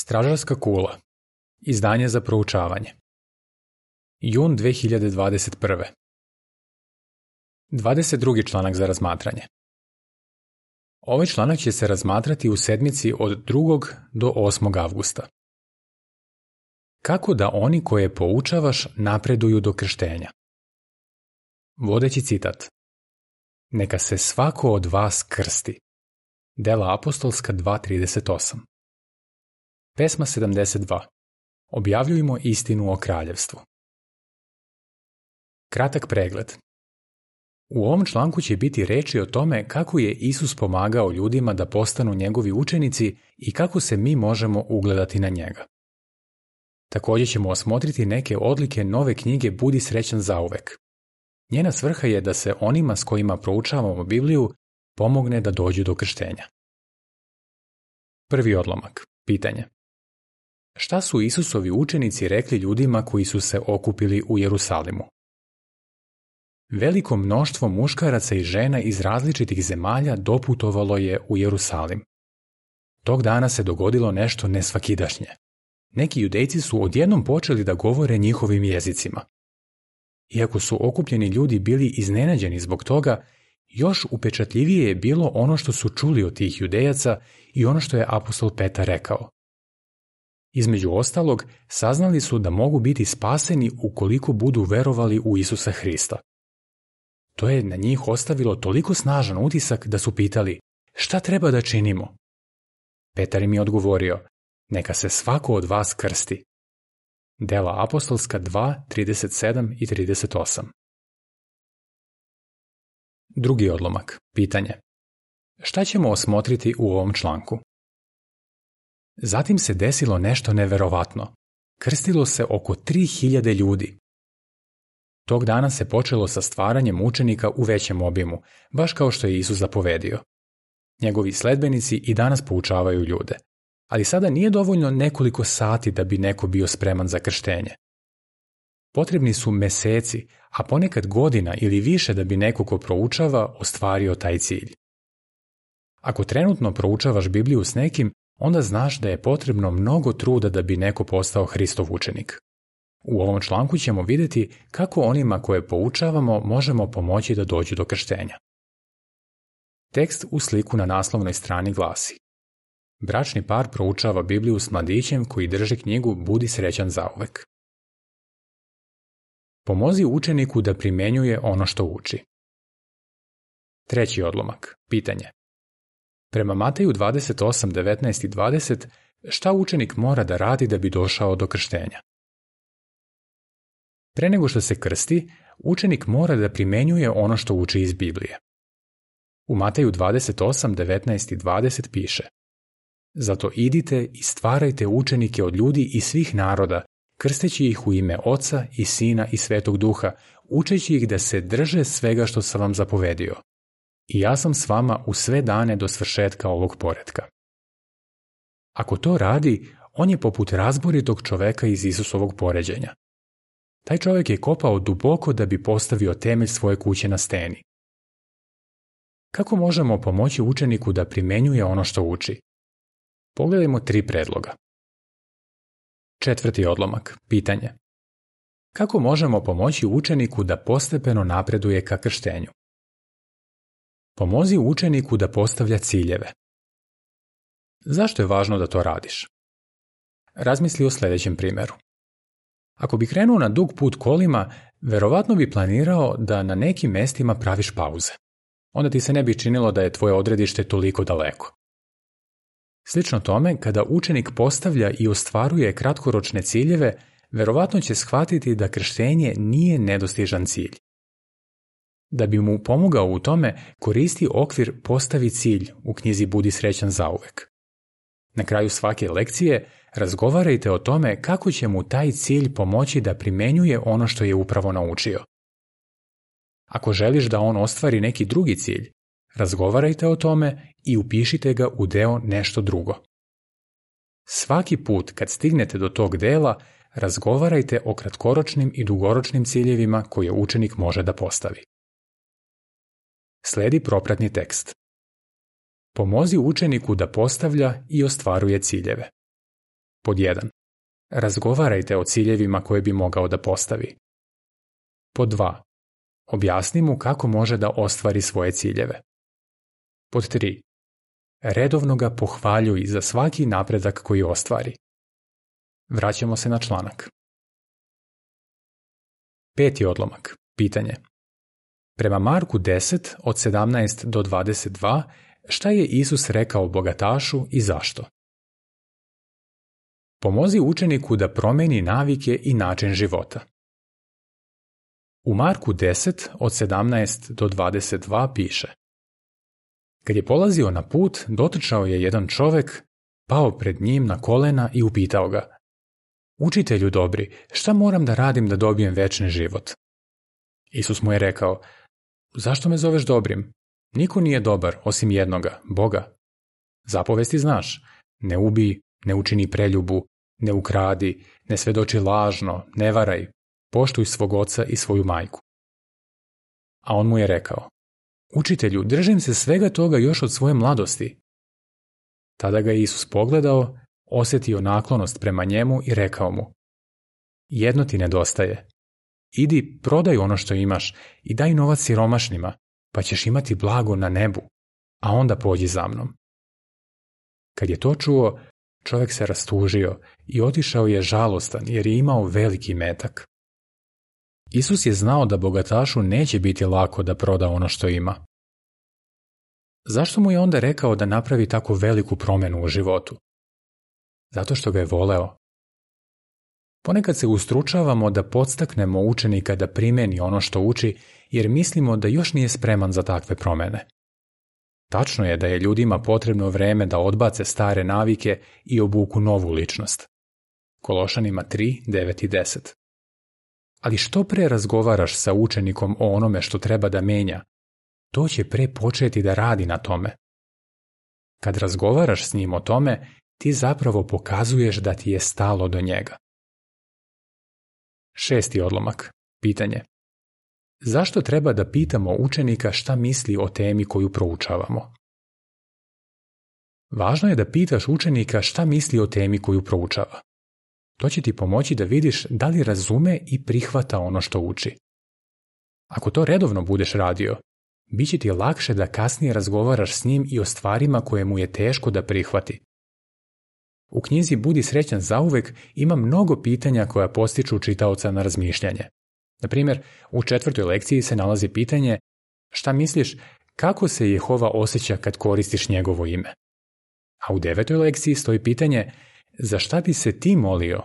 Stražarska kula. Izdanje za proučavanje. Jun 2021. 22. članak za razmatranje. Ovaj članak će se razmatrati u sedmici od 2. do 8. avgusta. Kako da oni koje poučavaš napreduju do krštenja? Vodeći citat. Neka se svako od vas krsti. Dela apostolska 2.38. Pesma 72. Objavljujemo istinu o kraljevstvu. Kratak pregled. U ovom članku će biti reči o tome kako je Isus pomagao ljudima da postanu njegovi učenici i kako se mi možemo ugledati na njega. Takođe ćemo osmotriti neke odlike nove knjige Budi srećan zauvek. Njena svrha je da se onima s kojima proučavamo Bibliju pomogne da dođu do krštenja. Prvi odlomak. Pitanje. Šta su Isusovi učenici rekli ljudima koji su se okupili u Jerusalimu? Veliko mnoštvo muškaraca i žena iz različitih zemalja doputovalo je u Jerusalim. Tog dana se dogodilo nešto nesvakidašnje. Neki judejci su odjednom počeli da govore njihovim jezicima. Iako su okupljeni ljudi bili iznenađeni zbog toga, još upečatljivije je bilo ono što su čuli od tih judejaca i ono što je apostol Petar rekao. Između ostalog, saznali su da mogu biti spaseni ukoliko budu verovali u Isusa Hrista. To je na njih ostavilo toliko snažan utisak da su pitali šta treba da činimo? Petar im je odgovorio, neka se svako od vas krsti. Dela apostolska 2, 37 i 38. Drugi odlomak, pitanje. Šta ćemo osmotriti u ovom članku? Zatim se desilo nešto neverovatno. Krstilo se oko 3000 ljudi. Tog dana se počelo sa stvaranjem učenika u većem obimu, baš kao što je Isus zapovedio. Njegovi sledbenici i danas poučavaju ljude. Ali sada nije dovoljno nekoliko sati da bi neko bio spreman za krštenje. Potrebni su meseci, a ponekad godina ili više da bi neko ko proučava ostvario taj cilj. Ako trenutno proučavaš Bibliju s nekim, onda znaš da je potrebno mnogo truda da bi neko postao Hristov učenik. U ovom članku ćemo videti kako onima koje poučavamo možemo pomoći da dođu do krštenja. Tekst u sliku na naslovnoj strani glasi Bračni par proučava Bibliju s mladićem koji drži knjigu Budi srećan zauvek. Pomozi učeniku da primenjuje ono što uči. Treći odlomak. Pitanje. Prema Mateju 28, 19 i 20, šta učenik mora da radi da bi došao do krštenja? Pre nego što se krsti, učenik mora da primenjuje ono što uči iz Biblije. U Mateju 28, 19 i 20 piše Zato idite i stvarajte učenike od ljudi i svih naroda, krsteći ih u ime Oca i Sina i Svetog Duha, učeći ih da se drže svega što sam vam zapovedio – i ja sam s vama u sve dane do svršetka ovog poredka. Ako to radi, on je poput razboritog čoveka iz Isusovog poređenja. Taj čovek je kopao duboko da bi postavio temelj svoje kuće na steni. Kako možemo pomoći učeniku da primenjuje ono što uči? Pogledajmo tri predloga. Četvrti odlomak, pitanje. Kako možemo pomoći učeniku da postepeno napreduje ka krštenju? Pomozi učeniku da postavlja ciljeve. Zašto je važno da to radiš? Razmisli o sledećem primeru. Ako bi krenuo na dug put kolima, verovatno bi planirao da na nekim mestima praviš pauze. Onda ti se ne bi činilo da je tvoje odredište toliko daleko. Slično tome, kada učenik postavlja i ostvaruje kratkoročne ciljeve, verovatno će shvatiti da krštenje nije nedostižan cilj. Da bi mu pomogao u tome, koristi okvir postavi cilj u knjizi Budi srećan zauvek. Na kraju svake lekcije razgovarajte o tome kako će mu taj cilj pomoći da primenjuje ono što je upravo naučio. Ako želiš da on ostvari neki drugi cilj, razgovarajte o tome i upišite ga u deo nešto drugo. Svaki put kad stignete do tog dela, razgovarajte o kratkoročnim i dugoročnim ciljevima koje učenik može da postavi. Sledi propratni tekst. Pomozi učeniku da postavlja i ostvaruje ciljeve. Pod 1. Razgovarajte o ciljevima koje bi mogao da postavi. Pod 2. Objasni mu kako može da ostvari svoje ciljeve. Pod 3. Redovno ga pohvaljuj za svaki napredak koji ostvari. Vraćamo se na članak. Peti odlomak. Pitanje. Prema Marku 10 od 17 do 22 šta je Isus rekao bogatašu i zašto? Pomozi učeniku da promeni navike i način života. U Marku 10 od 17 do 22 piše Kad je polazio na put, dotrčao je jedan čovek, pao pred njim na kolena i upitao ga Učitelju dobri, šta moram da radim da dobijem večni život? Isus mu je rekao – Zašto me zoveš dobrim? Niko nije dobar, osim jednoga, Boga. Zapovesti znaš. Ne ubi, ne učini preljubu, ne ukradi, ne svedoči lažno, ne varaj. Poštuj svog oca i svoju majku. A on mu je rekao, Učitelju, držim se svega toga još od svoje mladosti. Tada ga je Isus pogledao, osetio naklonost prema njemu i rekao mu, Jedno ti nedostaje. Idi, prodaj ono što imaš i daj novac siromašnima, pa ćeš imati blago na nebu, a onda pođi za mnom. Kad je to čuo, čovek se rastužio i otišao je žalostan jer je imao veliki metak. Isus je znao da bogatašu neće biti lako da proda ono što ima. Zašto mu je onda rekao da napravi tako veliku promenu u životu? Zato što ga je voleo Ponekad se ustručavamo da podstaknemo učenika da primeni ono što uči, jer mislimo da još nije spreman za takve promene. Tačno je da je ljudima potrebno vreme da odbace stare navike i obuku novu ličnost. Kološanima 3, 9 i 10. Ali što pre razgovaraš sa učenikom o onome što treba da menja, to će pre početi da radi na tome. Kad razgovaraš s njim o tome, ti zapravo pokazuješ da ti je stalo do njega. Šesti odlomak. Pitanje. Zašto treba da pitamo učenika šta misli o temi koju proučavamo? Važno je da pitaš učenika šta misli o temi koju proučava. To će ti pomoći da vidiš da li razume i prihvata ono što uči. Ako to redovno budeš radio, bit će ti lakše da kasnije razgovaraš s njim i o stvarima koje mu je teško da prihvati, U knjizi Budi srećan zauvek ima mnogo pitanja koja postiču čitaoca na razmišljanje. Na primjer, u četvrtoj lekciji se nalazi pitanje šta misliš kako se Jehova osjeća kad koristiš njegovo ime? A u devetoj lekciji stoji pitanje za šta bi se ti molio?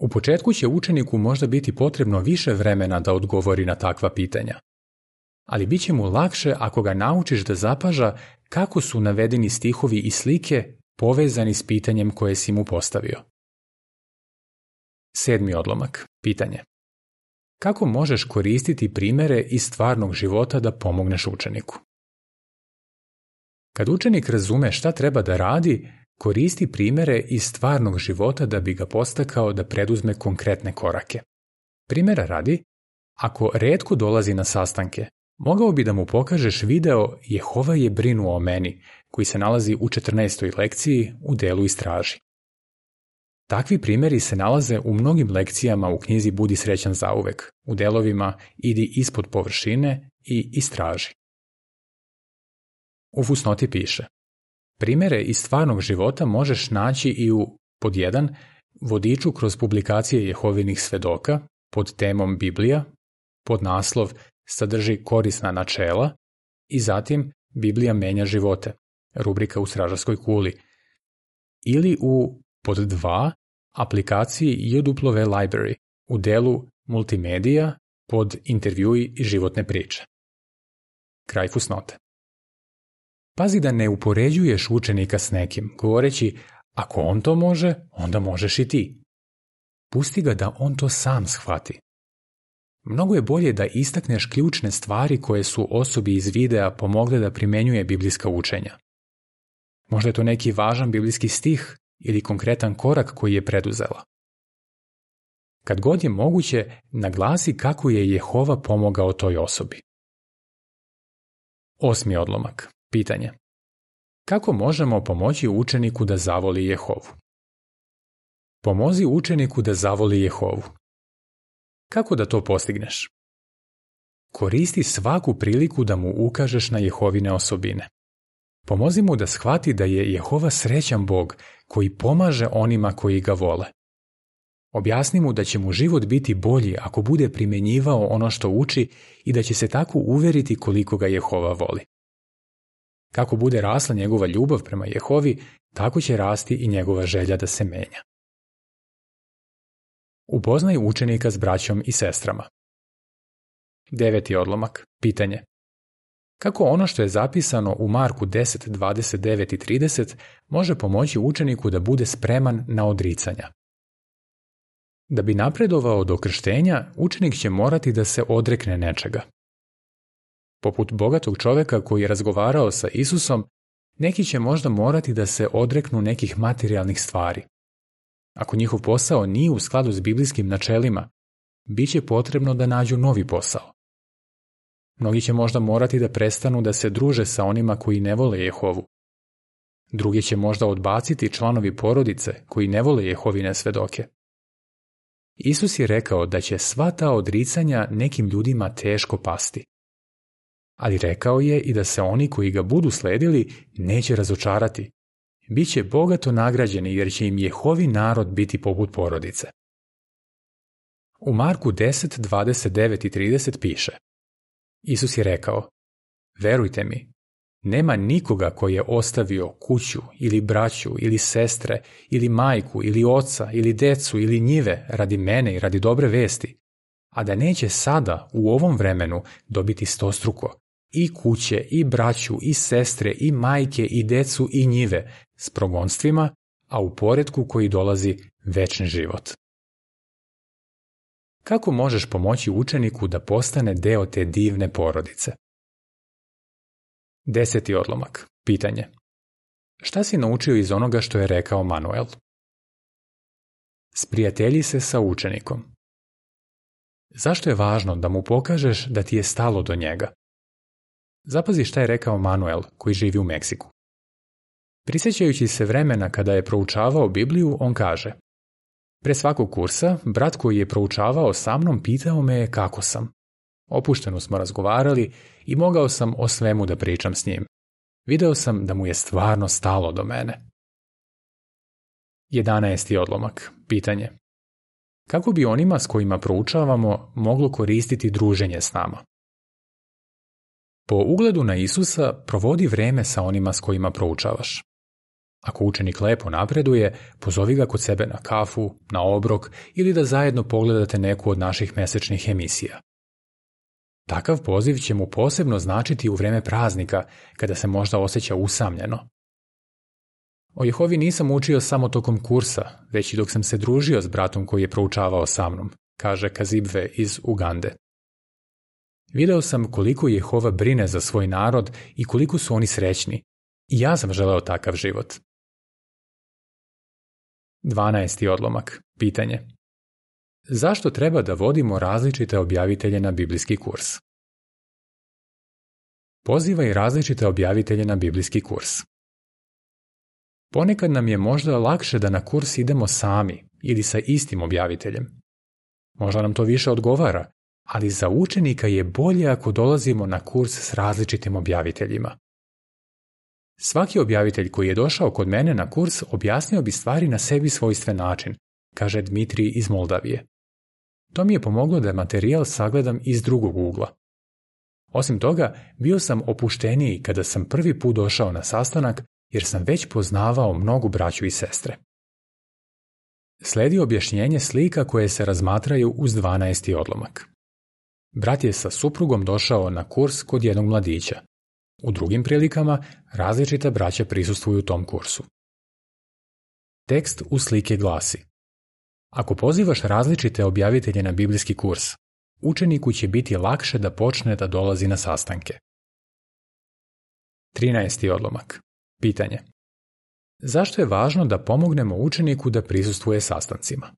U početku će učeniku možda biti potrebno više vremena da odgovori na takva pitanja. Ali bit će mu lakše ako ga naučiš da zapaža kako su navedeni stihovi i slike povezani s pitanjem koje si mu postavio. Sedmi odlomak. Pitanje. Kako možeš koristiti primere iz stvarnog života da pomogneš učeniku? Kad učenik razume šta treba da radi, koristi primere iz stvarnog života da bi ga postakao da preduzme konkretne korake. Primera radi, ako redko dolazi na sastanke, mogao bi da mu pokažeš video Jehova je brinuo o meni koji se nalazi u 14. lekciji u delu Istraži. Takvi primeri se nalaze u mnogim lekcijama u knjizi Budi srećan zauvek, u delovima Idi ispod površine i Istraži. U fusnoti piše Primere iz stvarnog života možeš naći i u pod 1. Vodiču kroz publikacije Jehovinih svedoka pod temom Biblija, pod naslov Sadrži korisna načela i zatim Biblija menja živote rubrika u stražarskoj kuli. Ili u pod 2 aplikaciji JW Library u delu multimedija pod intervjui i životne priče. Kraj fusnote. Pazi da ne upoređuješ učenika s nekim, govoreći ako on to može, onda možeš i ti. Pusti ga da on to sam shvati. Mnogo je bolje da istakneš ključne stvari koje su osobi iz videa pomogle da primenjuje biblijska učenja. Možda je to neki važan biblijski stih ili konkretan korak koji je preduzela. Kad god je moguće, naglasi kako je Jehova pomogao toj osobi. Osmi odlomak. Pitanje. Kako možemo pomoći učeniku da zavoli Jehovu? Pomozi učeniku da zavoli Jehovu. Kako da to postigneš? Koristi svaku priliku da mu ukažeš na Jehovine osobine. Pomozi mu da shvati da je Jehova srećan Bog koji pomaže onima koji ga vole. Objasni mu da će mu život biti bolji ako bude primenjivao ono što uči i da će se tako uveriti koliko ga Jehova voli. Kako bude rasla njegova ljubav prema Jehovi, tako će rasti i njegova želja da se menja. Upoznaj učenika s braćom i sestrama. Deveti odlomak. Pitanje. Kako ono što je zapisano u Marku 10, 29 i 30 može pomoći učeniku da bude spreman na odricanja? Da bi napredovao do krštenja, učenik će morati da se odrekne nečega. Poput bogatog čoveka koji je razgovarao sa Isusom, neki će možda morati da se odreknu nekih materijalnih stvari. Ako njihov posao nije u skladu s biblijskim načelima, bit će potrebno da nađu novi posao. Mnogi će možda morati da prestanu da se druže sa onima koji ne vole Jehovu. Drugi će možda odbaciti članovi porodice koji ne vole Jehovine svedoke. Isus je rekao da će sva ta odricanja nekim ljudima teško pasti. Ali rekao je i da se oni koji ga budu sledili neće razočarati. Biće bogato nagrađeni jer će im Jehovi narod biti poput porodice. U Marku 10, 29 i 30 piše – Isus je rekao, verujte mi, nema nikoga koji je ostavio kuću ili braću ili sestre ili majku ili oca ili decu ili njive radi mene i radi dobre vesti, a da neće sada u ovom vremenu dobiti stostruko i kuće i braću i sestre i majke i decu i njive s progonstvima, a u poredku koji dolazi večni život. Kako možeš pomoći učeniku da postane deo te divne porodice? Deseti odlomak. Pitanje. Šta si naučio iz onoga što je rekao Manuel? Sprijatelji se sa učenikom. Zašto je važno da mu pokažeš da ti je stalo do njega? Zapazi šta je rekao Manuel koji živi u Meksiku. Prisećajući se vremena kada je proučavao Bibliju, on kaže – Pre svakog kursa, brat koji je proučavao sa mnom pitao me kako sam. Opušteno smo razgovarali i mogao sam o svemu da pričam s njim. Video sam da mu je stvarno stalo do mene. 11. odlomak. Pitanje. Kako bi onima s kojima proučavamo moglo koristiti druženje s nama? Po ugledu na Isusa provodi vreme sa onima s kojima proučavaš. Ako učenik lepo napreduje, pozovi ga kod sebe na kafu, na obrok ili da zajedno pogledate neku od naših mesečnih emisija. Takav poziv će mu posebno značiti u vreme praznika, kada se možda osjeća usamljeno. O Jehovi nisam učio samo tokom kursa, već i dok sam se družio s bratom koji je proučavao sa mnom, kaže Kazibve iz Ugande. Video sam koliko Jehova brine za svoj narod i koliko su oni srećni. I ja sam želeo takav život. 12. odlomak. Pitanje. Zašto treba da vodimo različite objavitelje na biblijski kurs? Pozivaj različite objavitelje na biblijski kurs. Ponekad nam je možda lakše da na kurs idemo sami ili sa istim objaviteljem. Možda nam to više odgovara, ali za učenika je bolje ako dolazimo na kurs s različitim objaviteljima. Svaki objavitelj koji je došao kod mene na kurs objasnio bi stvari na sebi svojstven način, kaže Dmitri iz Moldavije. To mi je pomoglo da materijal sagledam iz drugog ugla. Osim toga, bio sam opušteniji kada sam prvi put došao na sastanak jer sam već poznavao mnogu braću i sestre. Sledi objašnjenje slika koje se razmatraju uz 12. odlomak. Brat je sa suprugom došao na kurs kod jednog mladića, U drugim prilikama različita braća prisustuju u tom kursu. Tekst u slike glasi Ako pozivaš različite objavitelje na biblijski kurs, učeniku će biti lakše da počne da dolazi na sastanke. 13. odlomak. Pitanje. Zašto je važno da pomognemo učeniku da prisustuje sastancima?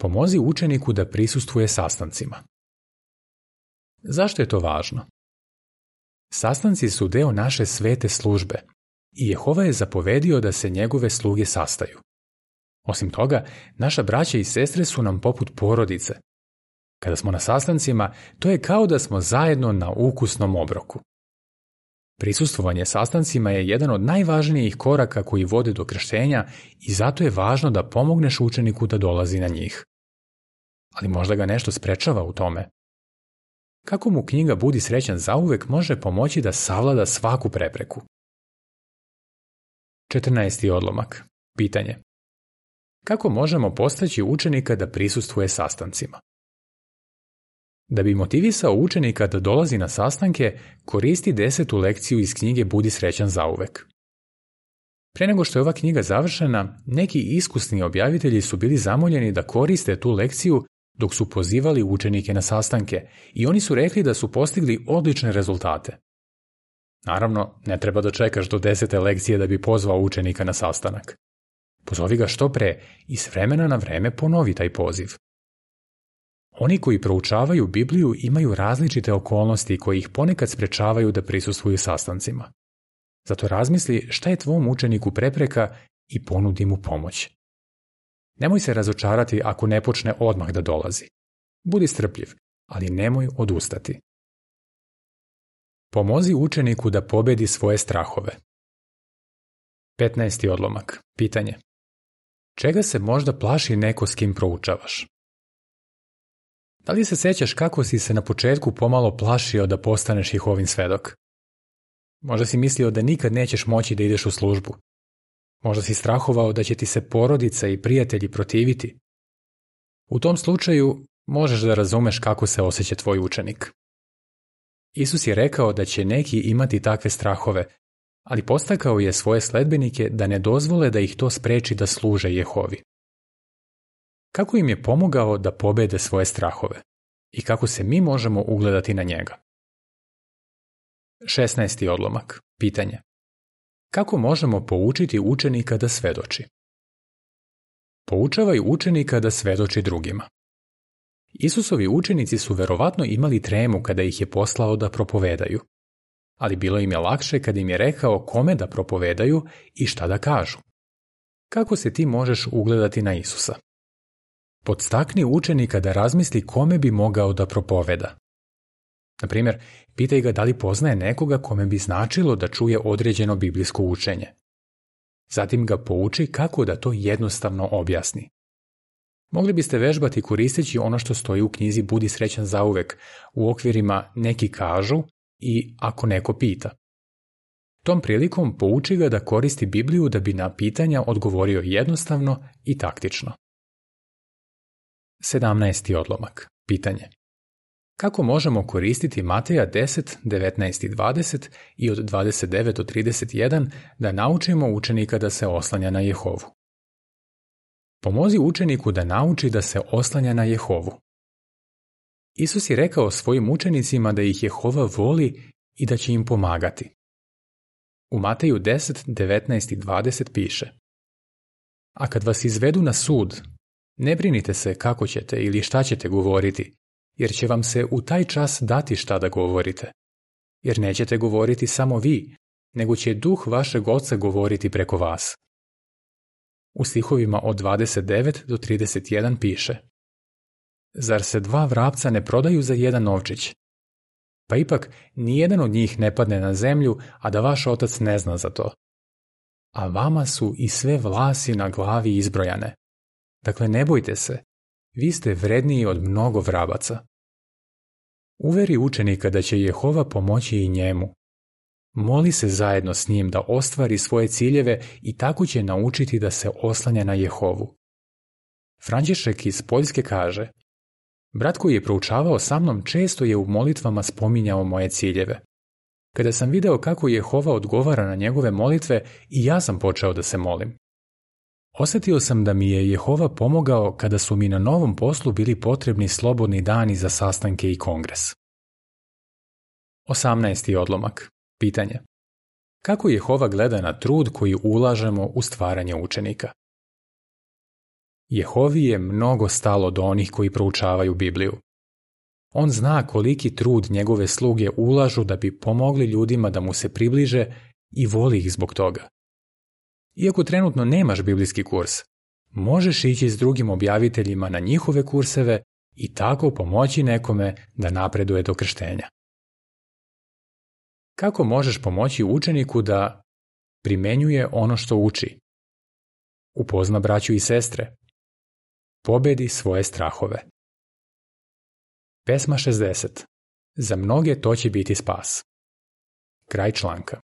Pomozi učeniku da prisustuje sastancima. Zašto je to važno? Sastanci su deo naše svete službe i Jehova je zapovedio da se njegove sluge sastaju. Osim toga, naša braća i sestre su nam poput porodice. Kada smo na sastancima, to je kao da smo zajedno na ukusnom obroku. Prisustvovanje sastancima je jedan od najvažnijih koraka koji vode do krštenja i zato je važno da pomogneš učeniku da dolazi na njih. Ali možda ga nešto sprečava u tome. Kako mu knjiga Budi srećan zauvek može pomoći da savlada svaku prepreku? 14. odlomak. Pitanje. Kako možemo postaći učenika da prisustvuje sastancima? Da bi motivisao učenika da dolazi na sastanke, koristi desetu lekciju iz knjige Budi srećan zauvek. Pre nego što je ova knjiga završena, neki iskusni objavitelji su bili zamoljeni da koriste tu lekciju dok su pozivali učenike na sastanke i oni su rekli da su postigli odlične rezultate. Naravno, ne treba da čekaš do desete lekcije da bi pozvao učenika na sastanak. Pozovi ga što pre i s vremena na vreme ponovi taj poziv. Oni koji proučavaju Bibliju imaju različite okolnosti koje ih ponekad sprečavaju da prisustvuju sastancima. Zato razmisli šta je tvom učeniku prepreka i ponudi mu pomoć. Nemoj se razočarati ako ne počne odmah da dolazi. Budi strpljiv, ali nemoj odustati. Pomozi učeniku da pobedi svoje strahove. 15. odlomak. Pitanje. Čega se možda plaši neko s kim proučavaš? Da li se sećaš kako si se na početku pomalo plašio da postaneš Jehovin svedok? Možda si mislio da nikad nećeš moći da ideš u službu, Možda si strahovao da će ti se porodica i prijatelji protiviti. U tom slučaju možeš da razumeš kako se osjeća tvoj učenik. Isus je rekao da će neki imati takve strahove, ali postakao je svoje sledbenike da ne dozvole da ih to spreči da služe Jehovi. Kako im je pomogao da pobede svoje strahove i kako se mi možemo ugledati na njega? 16. odlomak. Pitanje. Kako možemo poučiti učenika da svedoči? Poučavaj učenika da svedoči drugima. Isusovi učenici su verovatno imali tremu kada ih je poslao da propovedaju, ali bilo im je lakše kada im je rekao kome da propovedaju i šta da kažu. Kako se ti možeš ugledati na Isusa? Podstakni učenika da razmisli kome bi mogao da propoveda. Naprimer, pitaj ga da li poznaje nekoga kome bi značilo da čuje određeno biblijsko učenje. Zatim ga pouči kako da to jednostavno objasni. Mogli biste vežbati koristeći ono što stoji u knjizi Budi srećan zauvek u okvirima neki kažu i ako neko pita. Tom prilikom pouči ga da koristi Bibliju da bi na pitanja odgovorio jednostavno i taktično. 17. odlomak. Pitanje. Kako možemo koristiti Mateja 10, 19 i 20 i od 29 do 31 da naučimo učenika da se oslanja na Jehovu? Pomozi učeniku da nauči da se oslanja na Jehovu. Isus je rekao svojim učenicima da ih Jehova voli i da će im pomagati. U Mateju 10, 19 i 20 piše A kad vas izvedu na sud, ne brinite se kako ćete ili šta ćete govoriti – jer će vam se u taj čas dati šta da govorite. Jer nećete govoriti samo vi, nego će duh vašeg oca govoriti preko vas. U stihovima od 29 do 31 piše Zar se dva vrapca ne prodaju za jedan novčić? Pa ipak, nijedan od njih ne padne na zemlju, a da vaš otac ne zna za to. A vama su i sve vlasi na glavi izbrojane. Dakle, ne bojte se, vi ste vredniji od mnogo vrabaca. Uveri učenika da će Jehova pomoći i njemu. Moli se zajedno s njim da ostvari svoje ciljeve i tako će naučiti da se oslanja na Jehovu. Frančišek iz Poljske kaže Brat koji je proučavao sa mnom često je u molitvama spominjao moje ciljeve. Kada sam video kako Jehova odgovara na njegove molitve i ja sam počeo da se molim. Osetio sam da mi je Jehova pomogao kada su mi na novom poslu bili potrebni slobodni dani za sastanke i kongres. 18. odlomak. Pitanje. Kako Jehova gleda na trud koji ulažemo u stvaranje učenika? Jehovi je mnogo stalo do onih koji proučavaju Bibliju. On zna koliki trud njegove sluge ulažu da bi pomogli ljudima da mu se približe i voli ih zbog toga. Iako trenutno nemaš biblijski kurs, možeš ići s drugim objaviteljima na njihove kurseve i tako pomoći nekome da napreduje do krštenja. Kako možeš pomoći učeniku da primenjuje ono što uči? Upozna braću i sestre. Pobedi svoje strahove. Pesma 60. Za mnoge to će biti spas. Kraj članka.